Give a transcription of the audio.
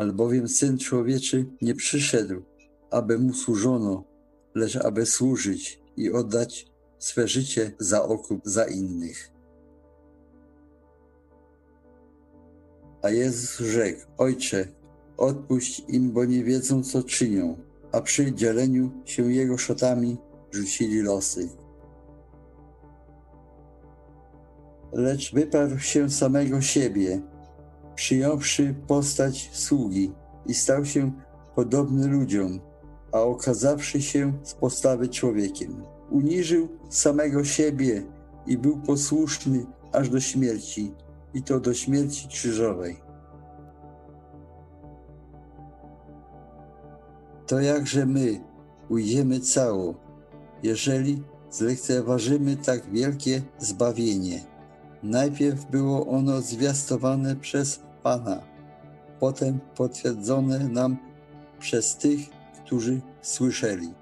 albowiem Syn Człowieczy nie przyszedł, aby mu służono, lecz aby służyć i oddać swe życie za okup za innych. A Jezus rzekł, Ojcze, odpuść im, bo nie wiedzą, co czynią. A przy dzieleniu się Jego szatami rzucili losy. Lecz wyparł się samego siebie, przyjąwszy postać sługi i stał się podobny ludziom, a okazawszy się z postawy człowiekiem. Uniżył samego siebie i był posłuszny aż do śmierci, i to do śmierci krzyżowej. To jakże my ujdziemy cało, jeżeli zlekceważymy tak wielkie zbawienie. Najpierw było ono zwiastowane przez Pana, potem potwierdzone nam przez tych, którzy słyszeli.